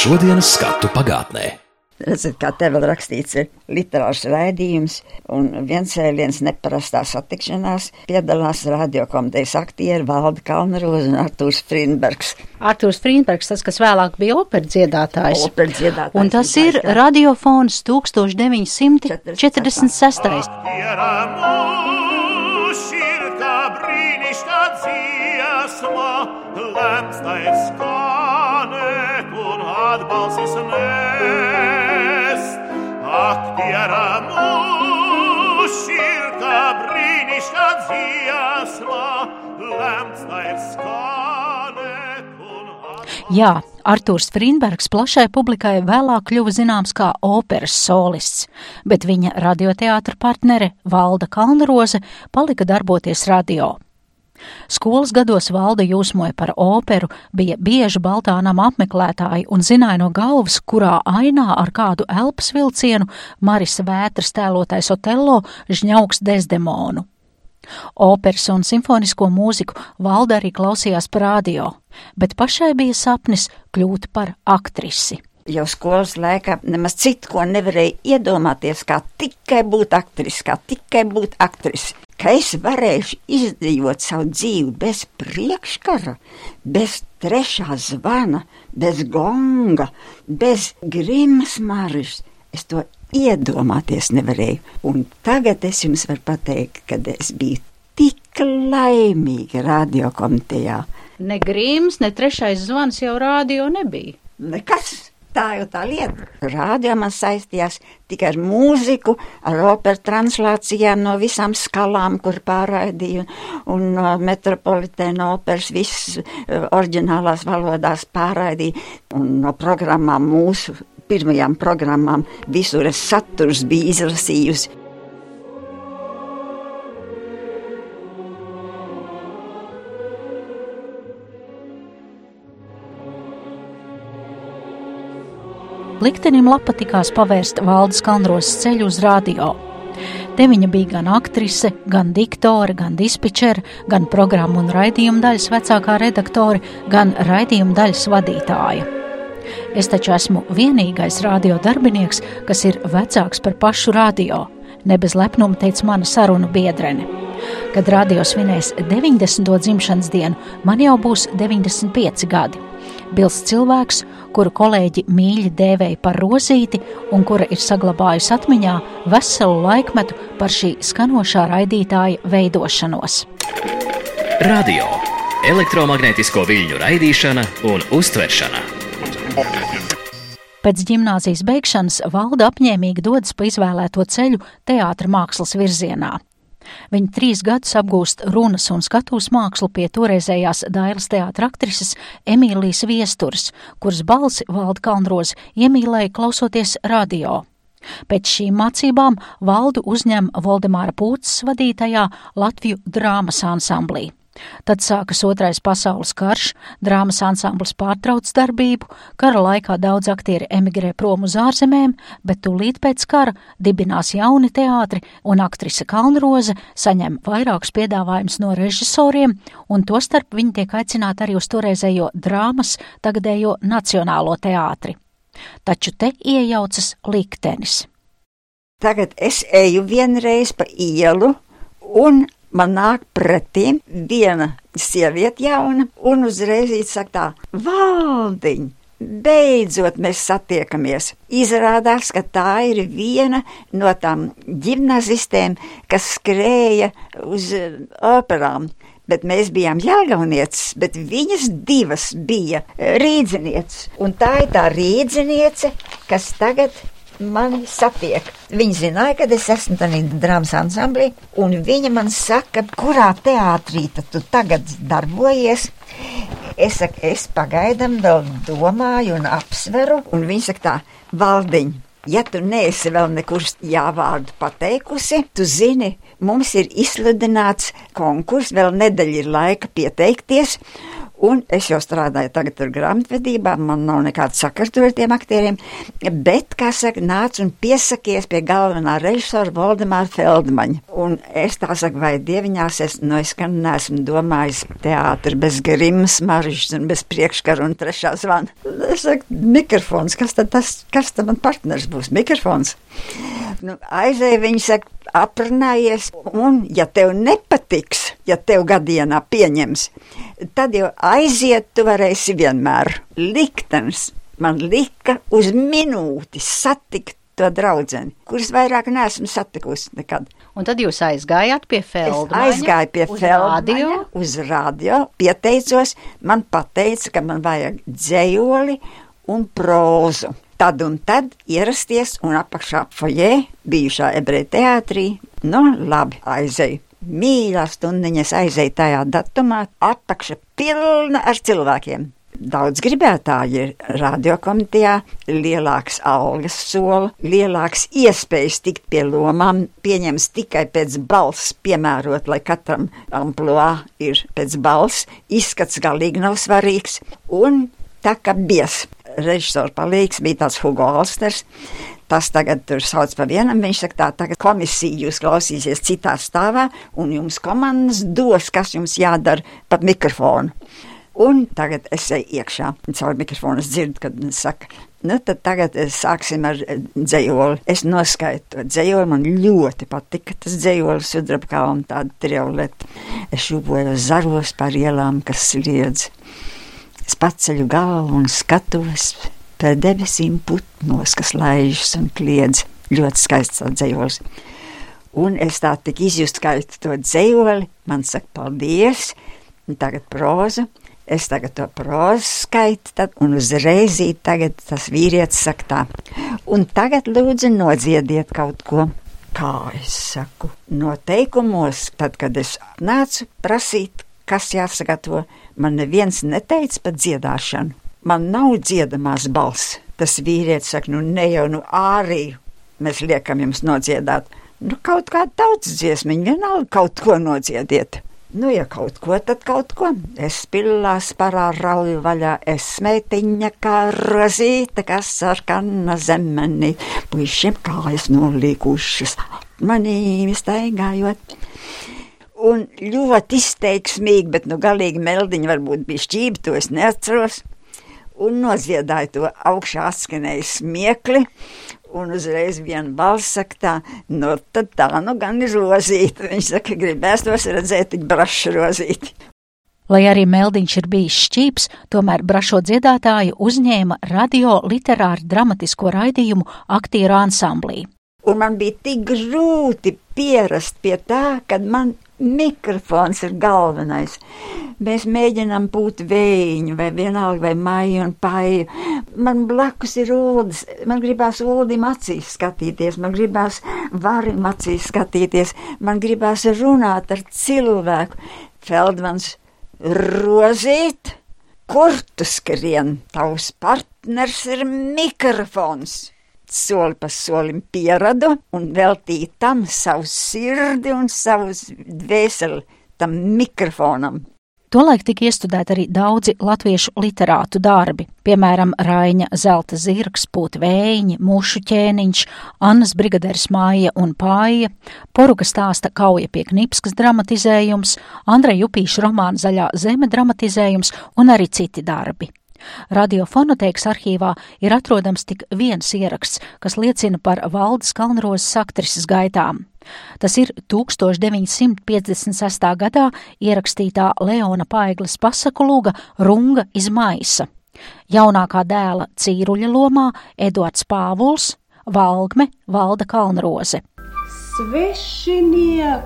Šodienas skatu pagātnē. Redziet, kā te vēl rakstīts, ir literārs raidījums, un viens cēliens neparastā satikšanās piedalās radiokomitejas aktieri Valda Kalnaroza un Artūrs Frīnbergs. Artūrs Frīnbergs, tas, kas vēlāk bija operdziedātājs. Operdziedātājs Un tas ir jā. radiofons 1946. Pieramu širka brīnišķā un atbalsis nest. Ak, pieramu širka brīnišķā dziesma, lemts tā ir skanēt Jā, Artūrs Frīnbergs plašai publikai vēlāk kļuva zināms kā operas solists, bet viņa radioteātra partnere Valda Kalnaroze palika darboties radio. Skolas gados valda jūsmoja par operu, bija bieži Baltānam apmeklētāji un zināja no galvas, kurā ainā ar kādu elpas vilcienu Marisa Vētras tēlotais Otello žņauks Desdemonu. Operas un simfonisko mūziku valda arī klausījās par radio, bet pašai bija sapnis kļūt par aktrisi. Jau skolas laikā nemaz citu, ko nevarēja iedomāties, kā tikai būt aktris, kā tikai būt aktris. Ka es varēšu izdzīvot savu dzīvi bez priekškara, bez trešā zvana, bez gonga, bez grimas maržas. Es to iedomāties nevarēju. Un tagad es jums varu pateikt, ka es biju tik laimīga radiokomitejā. Ne grīms, ne trešais zvans jau rādio nebija. Nekas. Tā jau tā lieta. Rādio man saistījās tikai ar mūziku, ar operu translācijām no visām skalām, kur pārraidīju, un no metropolitēna operas visas uh, oriģinālās valodās pārraidīju, un no programmām mūsu pirmajām programmām visur es saturs biju izlasījusi. Liktenim lapa tikās pavērst valdes kalnros ceļu uz radio. Te viņa bija gan aktrise, gan diktore, gan dispečere, gan programmu un raidījuma daļas vecākā redaktore, gan raidījuma daļas vadītāja. Es taču esmu vienīgais radio darbinieks, kas ir vecāks par pašu radio, ne bez lepnuma teica mana sarunu biedrene. Kad radio svinēs 90. dzimšanas dienu, man jau būs 95 gadi. Bils cilvēks, kuru kolēģi mīļi dēvēja par rozīti un kura ir saglabājusi atmiņā veselu laikmetu par šī skanošā raidītāja veidošanos. Radio - elektromagnētisko viļņu raidīšana un uztveršana. Pēc gimnāzijas beigšanas valda apņēmīgi dodas pa izvēlēto ceļu teātra mākslas virzienā. Viņa trīs gadus apgūst runas un skatuves mākslu pie toreizējās Dailas teātra aktrises Emīlijas Viesturas, kuras balsi valda Kalnrozi iemīlēja klausoties radio. Pēc šīm mācībām valdu uzņem Voldemāra Pūces vadītajā Latviju drāmas ansamblī. Tad sākas otrais pasaules karš, drāmas ansamblis pārtrauc darbību, kara laikā daudz aktieri emigrē prom uz ārzemēm, bet tūlīt pēc kara dibinās jauni teātri, un aktrise Kalnroze saņem vairākus piedāvājumus no režisoriem, un tostarp viņi tiek aicināti arī uz toreizējo drāmas, tagadējo Nacionālo teātri. Taču te iejaucas liktenis. Tagad es eju vienreiz pa ielu, un man nāk pretī viena sieviete jauna, un uzreiz viņa saka tā, valdiņ! Beidzot, mēs satiekamies. Izrādās, ka tā ir viena no tām gimnazistēm, kas skrēja uz eh, operām. Bet mēs bijām jāgaunieces, bet viņas divas bija rīdzinieces. Un tā ir tā rīdziniece, kas tagad mani satiek. Viņa zināja, ka es esmu tādā drāmas ansamblī, un viņa man saka, kurā teātrī tu tagad darbojies. Es saku, es pagaidām vēl domāju un apsveru, un viņa saka tā, valdiņ. Ja tu neesi vēl nekur jāvārdu pateikusi, tu zini, mums ir izsludināts konkurss, vēl nedēļa ir laika pieteikties, Un es jau strādāju tagad ar grāmatvedībā, man nav nekāda sakars tur ar tiem aktieriem, bet, kā saka, nāc un piesakies pie galvenā režisora Valdemāra Feldmaņa. Un es tā saku, vai dieviņās, es, nu, es gan neesmu domājis teātri bez grimas, maržas un bez priekškara un trešā zvana. Es saku, mikrofons, kas tad tas, kas tad man partners būs? Mikrofons. Nu, aizēja viņi saka, aprunājies, un ja tev nepatiks, ja tev gadienā pieņems, tad jau aiziet, tu varēsi vienmēr. Liktenis man lika uz minūti satikt to draudzeni, kuras vairāk neesmu satikusi nekad. Un tad jūs aizgājāt pie Es Feldmaņa. aizgāju pie uz Feldmaņa, radio. uz radio, pieteicos, man pateica, ka man vajag dzējoli un prózu. Tad un tad ierasties un apakšā fojē, bijušā ebreju teātrī, nu labi, aizēju. Mīļā stundiņas aizēju tajā datumā, apakša pilna ar cilvēkiem. Daudz gribētāji ir radiokomitejā, lielāks algas sola, lielāks iespējas tikt pie lomām, pieņems tikai pēc balss, piemērot, lai katram amploā ir pēc balss, izskats galīgi nav svarīgs, un tā kā bies. Režisors palīgs bija tāds Hugo Alsters, tas tagad tur sauc pa vienam, viņš saka tā, tagad komisija jūs klausīsies citā stāvā, un jums komandas dos, kas jums jādara pat mikrofonu. Un tagad es eju iekšā, caur mikrofonu es dzirdu, kad viņš saka, nu tad tagad eh, sāksim ar eh, dzējoli. Es noskaitu to dzējoli, man ļoti patika tas dzējolis, sudrabkā un tāda trioleta. Es šūpoju zaros par ielām, kas sliedz. Es paceļu galvu un skatos pie debesīm putnos, kas laižas un kliedz. Ļoti skaists dzējolis. Un es tā tik izjustu, kā to dzējoli, man saka paldies, un tagad proza. Es tagad to prózu skaitu, tad, un uzreiz tagad tas vīrietis saka tā. Un tagad lūdzu nodziediet kaut ko. Kā es saku, noteikumos, tad, kad es nācu prasīt, kas jāsagatavo, man neviens neteica par dziedāšanu. Man nav dziedamās balss. Tas vīrietis saka, nu ne jau nu ārī mēs liekam jums nodziedāt. Nu, kaut kāda tautas dziesmiņa, vienalga kaut ko nodziediet. Nu, ja kaut ko, tad kaut ko. Es pillās parā rauju vaļā, es meitiņa kā rozīte, kas sarkana zemeni, puišiem kājas nolīkušas, manīm staigājot. Un ļoti izteiksmīgi, bet nu galīgi meldiņa varbūt bija šķība, to es neatceros. Un noziedāju to augšā atskanēju smiekli, un uzreiz viena balss saka tā, nu tad tā nu gan ir rozīte. Viņš saka, gribēs tos redzēt, tik brašu rozīti. Lai arī Meldiņš ir bijis šķīps, tomēr brašo dziedātāju uzņēma radio literāru dramatisko raidījumu aktieru ansamblī. Un man bija tik grūti pierast pie tā, kad man mikrofons ir galvenais. Mēs mēģinām būt vējiņu, vai vienalga, vai maiju un paiju. Man blakus ir ūdens, man gribās ūdim acīs skatīties, man gribās varim acīs skatīties, man gribās runāt ar cilvēku. Feldmans rozīt, kur tu skrien, tavs partners ir mikrofons soli pa solim pieradu un veltīju tam savu sirdi un savu dvēseli tam mikrofonam. Tolaik tika iestudēti arī daudzi latviešu literātu darbi, piemēram, Raņa Zelta zirgs, Pūt vējiņi, Mušu ķēniņš, Annas brigaderis māja un pāja, Poruga stāsta kauja pie Knipskas dramatizējums, Andreja Jupīša romāna Zaļā zeme dramatizējums un arī citi darbi. Radiofonoteikas arhīvā ir atrodams tik viens ieraksts, kas liecina par valdes kalnrozes aktrises gaitām. Tas ir 1956. gadā ierakstītā Leona Paigles pasaku lūga Runga iz maisa. Jaunākā dēla cīruļa lomā Eduards Pāvuls, Valgme Valda Kalnroze. Svešiniek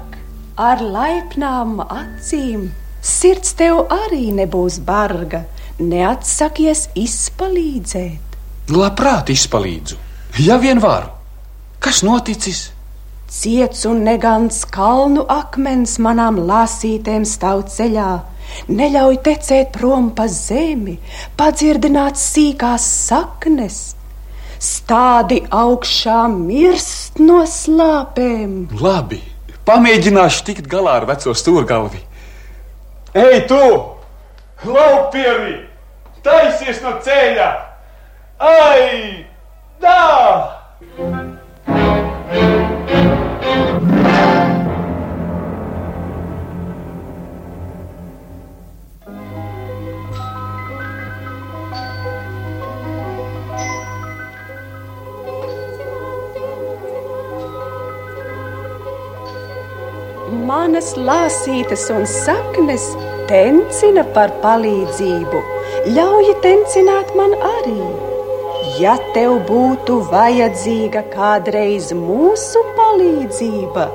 ar laipnām acīm, sirds tev arī nebūs barga, neatsakies izpalīdzēt. Labprāt izpalīdzu, ja vien varu. Kas noticis? Ciets un negants kalnu akmens manām lāsītēm stāv ceļā, neļauj tecēt prom pa zemi, padzirdināt sīkās saknes. Stādi augšā mirst no slāpēm. Klaupieri! Taisies no ceļa! Ai! Tā! Manas lāsītes un saknes tencina par palīdzību, ļauj tencināt man arī. Ja tev būtu vajadzīga kādreiz mūsu palīdzība,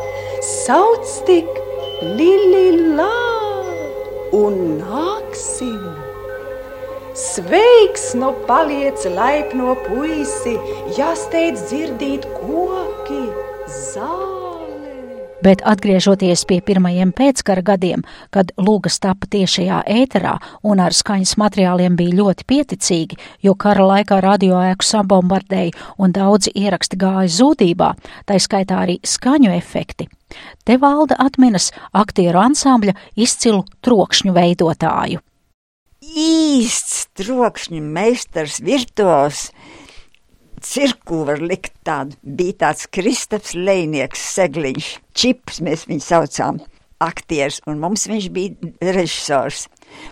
sauc tik Lililā un nāksim. Sveiks, no paliec laipno puisi, jāsteidz dzirdīt koki, zāle. Bet atgriežoties pie pirmajiem pēckara gadiem, kad lūgas tapa tiešajā ēterā un ar skaņas materiāliem bija ļoti pieticīgi, jo kara laikā radioēku sabombardēja un daudzi ieraksti gāja zūdībā, tā skaitā arī skaņu efekti. Te valda atminas aktieru ansambļa izcilu trokšņu veidotāju. Īsts trokšņu meistars, virtuos. Cirku var likt tādu. Bija tāds Kristaps Lēnieks, segliņš, čips mēs viņu saucām, aktieris, un mums viņš bija režisors.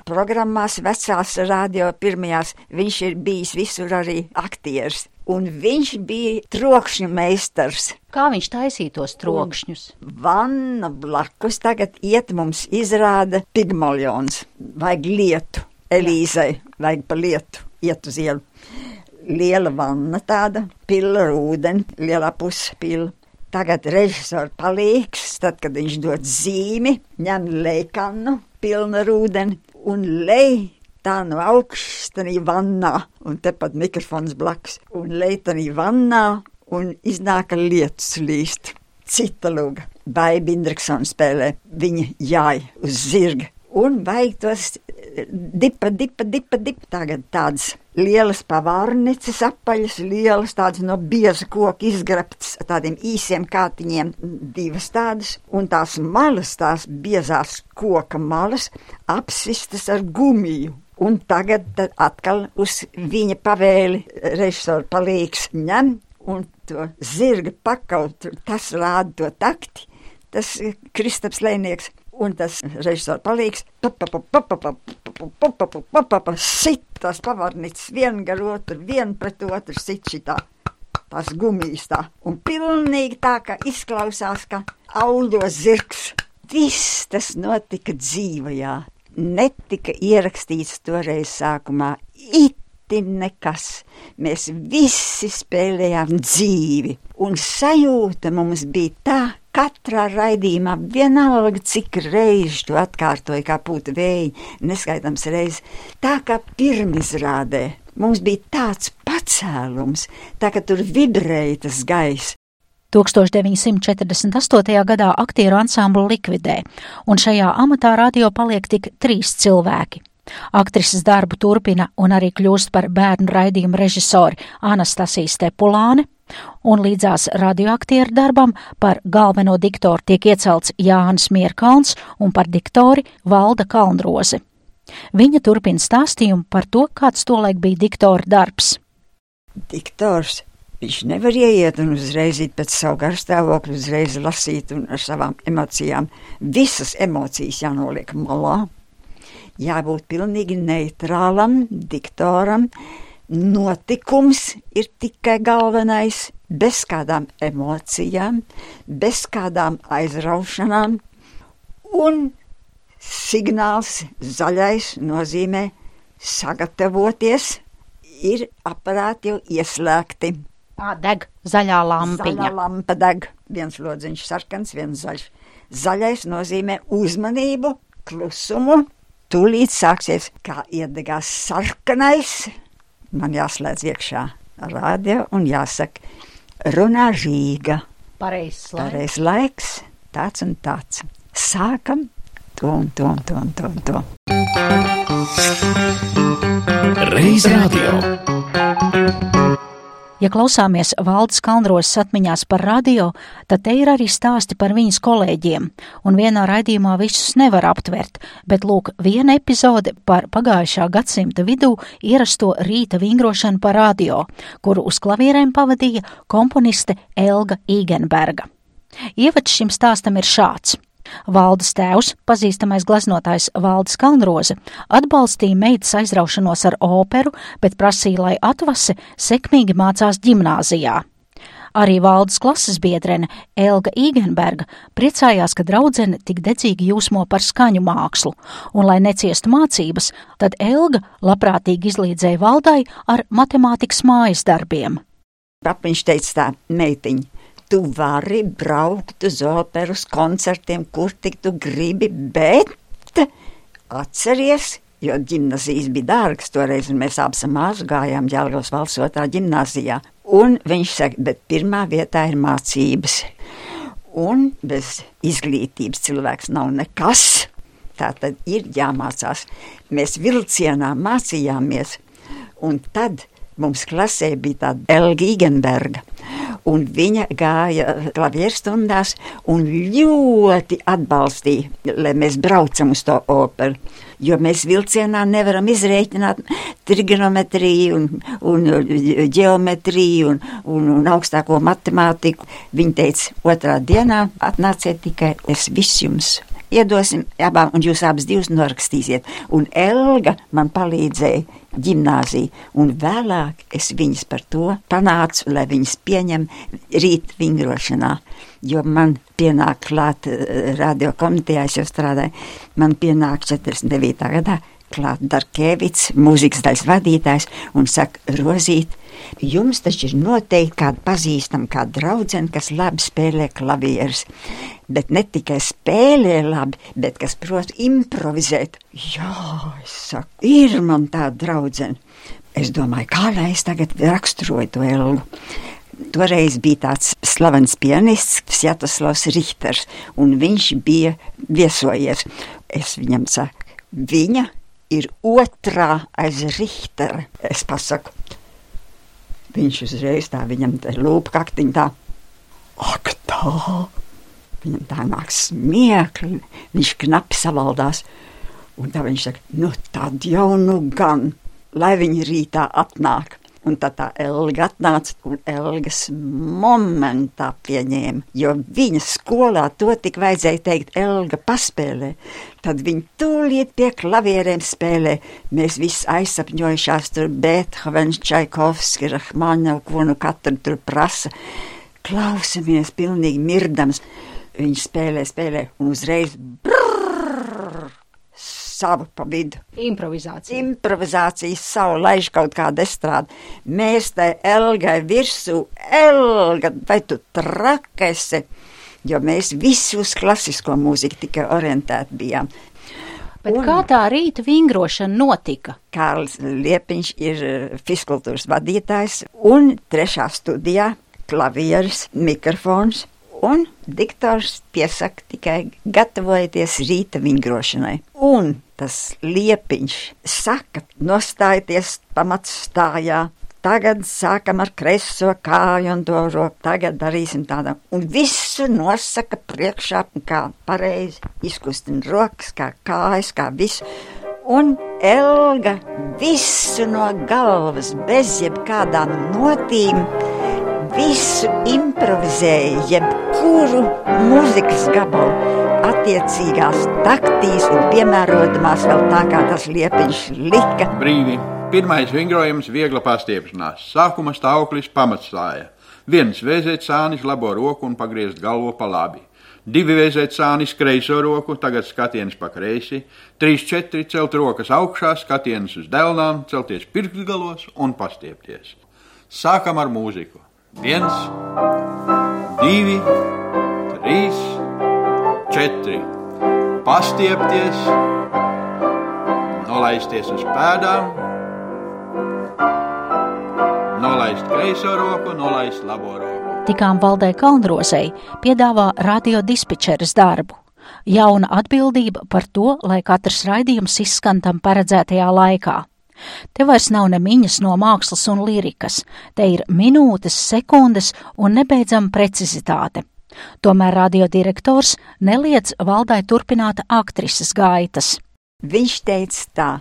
Programmās vecās radio pirmajās viņš ir bijis visur arī aktieris. Un viņš bija trokšņu meistars. Kā viņš taisīja tos trokšņus? Vanna blakus tagad iet mums izrāda pigmaljons. Vajag lietu. Elīzai vajag pa lietu iet uz ielu. Liela vanna tāda, pila ar ūdeni, lielā puspila. Tagad režisors palīgs, tad, kad viņš dod zīmi, ņem lejkanu, pilnu ar ūdeni un lej tā no augšas, tanī vannā, un tepat mikrofons blakus, un lej tanī vannā, un iznāk lietus līst. Cita lūga. Baiba Indriksona spēlē, viņa jāj uz zirga. Un vajag tos dipa, dipa, dipa, dipa. Tagad tādas lielas pavārnices apaļas, lielas tādas no bieza koka izgrabtas, tādiem īsiem kātiņiem, divas tādas, un tās malas, tās biezās koka malas, apsistas ar gumiju. Un tagad atkal uz viņa pavēli režisora palīgs ņem un to zirga pakaut, tas rāda to takti, tas Kristaps Lēnieks un tas režisors palīgs. Sit tās pavarnīcas vien gar otru, vien pret otru sit šitā. Tās gumijas tā. Un pilnīgi tā, ka izklausās, ka auļo zirgs. Viss tas notika dzīvajā. Netika ierakstīts toreiz sākumā. Iti nekas. Mēs visi spēlējām dzīvi. Un sajūta mums bija tā, katrā raidījumā, vienalga cik reizes to atkārtoja, kā pūta vēja, neskaitams reizes, tā kā pirmizrādē. Mums bija tāds pacēlums, tā ka tur vibrēja tas gaiss. 1948. gadā aktieru ansamblu likvidē, un šajā amatā radio paliek tik trīs cilvēki. Aktrises darbu turpina un arī kļūst par bērnu raidījumu režisori Anastasija Stepulāne, un līdzās radioaktieru darbam par galveno diktoru tiek iecelts Jānis Mierkalns un par diktori Valda Kalnroze. Viņa turpina stāstījumu par to, kāds tolaik bija diktora darbs. Diktors Viņš nevar ieiet un uzreiz iet pēc savu garstāvokli, uzreiz lasīt un ar savām emocijām. Visas emocijas jānoliek malā. Jābūt pilnīgi neitrālam, diktoram. Notikums ir tikai galvenais, bez kādām emocijām, bez kādām aizraušanām. Un signāls zaļais nozīmē sagatavoties, ir aparāti jau ieslēgti. Tā deg zaļā lampiņa. Zaļā lampa deg, viens lodziņš sarkans, viens zaļš. Zaļais nozīmē uzmanību, klusumu. Tūlīt sāksies, kā iedegās sarkanais. Man jāslēdz iekšā rādio un jāsaka, runā žīga. Pareizs laiks. Pareizs laiks, tāds un tāds. Sākam to un to un to un to. Un to. Reiz radio. Ja klausāmies valdes kalnrosas atmiņās par radio, tad te ir arī stāsti par viņas kolēģiem, un vienā raidījumā visus nevar aptvert, bet lūk viena epizode par pagājušā gadsimta vidū ierasto rīta vingrošanu par radio, kuru uz klavierēm pavadīja komponiste Elga Īgenberga. Ievads šim stāstam ir šāds. Valdes tēvs, pazīstamais glaznotājs Valdis Kalnroze, atbalstīja meitas aizraušanos ar operu, bet prasīja, lai atvase sekmīgi mācās ģimnāzijā. Arī valdes klases biedrene Elga Īgenberga priecājās, ka draudzene tik dedzīgi jūsmo par skaņu mākslu, un, lai neciestu mācības, tad Elga labprātīgi izlīdzēja valdai ar matemātikas mājas darbiem. Papiņš teica tā, meitiņa, tu vari braukt uz operas koncertiem, kur tik tu gribi, bet atceries, jo ģimnazijas bija dārgas toreiz, un mēs abas māsas gājām Ģelgavas valsts otrā ģimnazijā. Un viņš saka, bet pirmā vietā ir mācības. Un bez izglītības cilvēks nav nekas. Tā tad ir jāmācās. Mēs vilcienā mācījāmies, un tad mums klasē bija tāda Elga Igenberga un viņa gāja klavierstundās un ļoti atbalstīja, lai mēs braucam uz to operu. Jo mēs vilcienā nevaram izrēķināt trigonometriju un, un ģeometriju un, un, un augstāko matemātiku. Viņa teica, otrā dienā atnāciet tikai, es viss jums iedosim abām, un jūs abas divas norakstīsiet. Un Elga man palīdzēja ģimnāziju, un vēlāk es viņas par to panācu, lai viņas pieņem rīt vingrošanā, jo man pienāk klāt eh, radio komitejā, es jau strādāju, man pienāk 49. gadā klāt Darkēvits, mūzikas daļas vadītājs, un saka, Rozīt, jums taču ir noteikti kāda pazīstama, kāda draudzene, kas labi spēlē klavierus, bet ne tikai spēlē labi, bet kas prot improvizēt. Jā, es saku, ir man tāda draudzene. Es domāju, kā lai es tagad raksturoju to Elgu. Toreiz bija tāds slavens pianists, Sjatoslavs Richters, un viņš bija viesojies. Es viņam saku, viņa ir otrā aiz Richtera. Es pasaku, viņš uzreiz tā viņam te lūpa kaktiņ tā. Ak tā! Viņam tā nāk smiekli, viņš knapi savaldās. Un tā viņš saka, nu tad jau nu gan, lai viņi rītā atnāk. Un tad tā Elga atnāca un Elgas momentā pieņēma, jo viņa skolā to tik vajadzēja teikt, Elga paspēlē. Tad viņa tūlīt pie klavierēm spēlē. Mēs visi aizsapņojušās tur Beethovens, Čaikovski, Rahmaņov, ko nu katru tur prasa. Klausamies pilnīgi mirdams. Viņa spēlē, spēlē un uzreiz brrr, savu pa vidu. Improvizācija. Improvizācijas savu laiž kaut kādu estrādi. Mēs te Elgai virsū, Elga, vai tu trakesi, jo mēs visi uz klasisko mūziku tikai orientēti bijām. Bet un, kā tā rīta vingrošana notika? Kārlis Liepiņš ir fiskultūras vadītājs un trešā studijā klavieris, mikrofons un diktors piesaka tikai gatavojieties rīta vingrošanai. Un tas liepiņš saka, nostājieties pamatstājā. Tagad sākam ar kreiso kāju un to roku. Tagad darīsim tādu. Un visu nosaka priekšā, kā pareizi izkustina rokas, kā kājas, kā visu. Un Elga visu no galvas, bez jebkādām notīm, visu improvizēja, jebkuru mūzikas gabalu attiecīgās taktīs un piemērotamās vēl tā, kā tas liepiņš lika. Brīvi. Pirmais vingrojums - viegla pastiepšanās. Sākuma stāvoklis pamatstāja. Viens vēzēt sānis labo roku un pagriezt galvu pa labi. Divi vēzēt sānis kreiso roku, tagad skatiens pa kreisi. Trīs, četri celt rokas augšā, skatiens uz delnām, celties pirkstgalos un pastiepties. Sākam ar mūziku. Viens, divi, trīs, četri. Pastiepties, nolaisties uz pēdām, nolaist kreiso roku, nolaist labo roku. Tikām valdē Kalnrosei piedāvā radiodispečeres darbu. Jauna atbildība par to, lai katrs raidījums izskan tam paredzētajā laikā. Te vairs nav nemiņas no mākslas un lirikas, te ir minūtes, sekundes un nebeidzama precizitāte. Tomēr radiodirektors neliedz valdai turpināt aktrises gaitas. Viņš teica tā,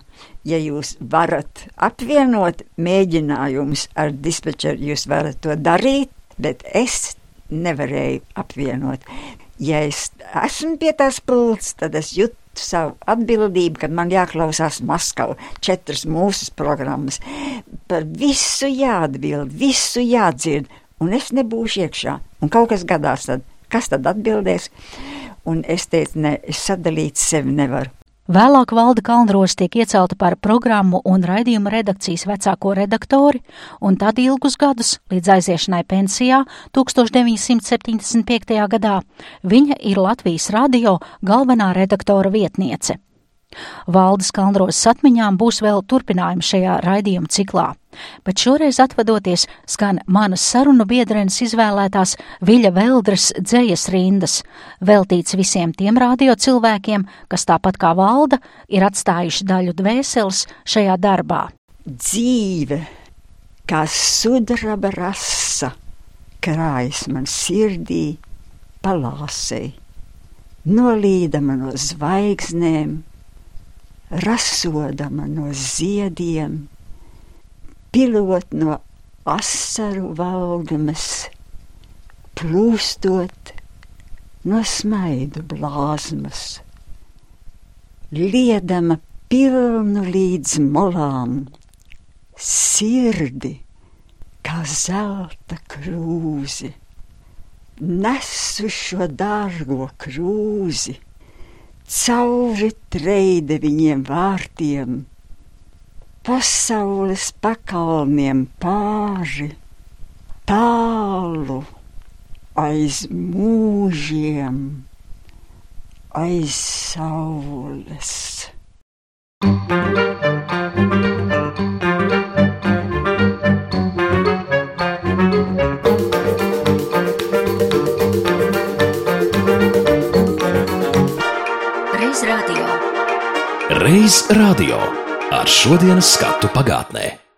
ja jūs varat apvienot mēģinājumus ar dispečeru, jūs varat to darīt, bet es nevarēju apvienot. Ja es esmu pie tās pults, tad es jūtu savu atbildību, kad man jāklausās Maskava, četras mūsu programmas. Par visu jāatbild, visu jādzird, un es nebūšu iekšā. Un kaut kas gadās tad, kas tad atbildēs? Un es teicu, ne, es sadalīt sevi nevaru. Vēlāk Valda Kalnros tiek iecelta par programmu un raidījuma redakcijas vecāko redaktori, un tad ilgus gadus, līdz aiziešanai pensijā 1975. gadā, viņa ir Latvijas radio galvenā redaktora vietniece. Valdes Kalnros atmiņām būs vēl turpinājums šajā raidījuma ciklā, bet šoreiz atvadoties skan manas sarunu biedrenes izvēlētās Viļa Veldres dzējas rindas, veltīts visiem tiem radio cilvēkiem, kas tāpat kā Valda ir atstājuši daļu dvēseles šajā darbā. Dzīve, kā sudraba rasa, krājas man sirdī palāsei, nolīdama no zvaigznēm, rasodama no ziediem, pilot no asaru valgamas, plūstot no smaidu blāzmas, liedama pilnu līdz molām, sirdi kā zelta krūzi, nesu šo dārgo krūzi cauri treide viņiem vārtiem, pasaules pakalniem pāri, tālu aiz mūžiem, aiz saules. Reiz radio ar šodienas skatu pagātnē.